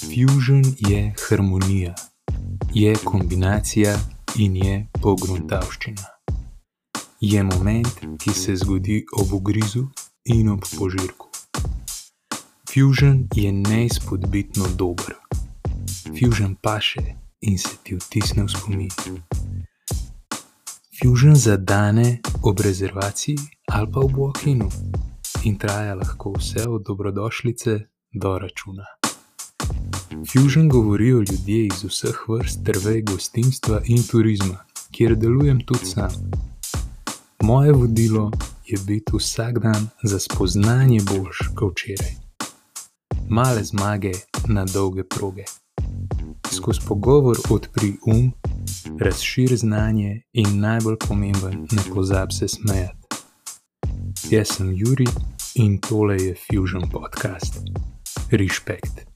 Fusion je harmonija, je kombinacija in je pogruntavščina. Je moment, ki se zgodi ob ugrizu in ob požirku. Fusion je neizpodbitno dober. Fusion paše in se ti vtisne v spomin. Fusion zadane ob rezervaciji ali pa ob walk-inu in traja lahko vse od dobrodošlice do računa. Fusion govorijo ljudje iz vseh vrst ter vej gostinstva in turizma, kjer delujem tudi sam. Moje vodilo je biti vsak dan za spoznanje boljš kot včeraj. Male zmage na dolge proge. Skozi pogovor odpri um, razširi znanje in najbolj pomemben, ne pozabi se smejati. Jaz sem Juri in tole je Fusion podcast. Respekt.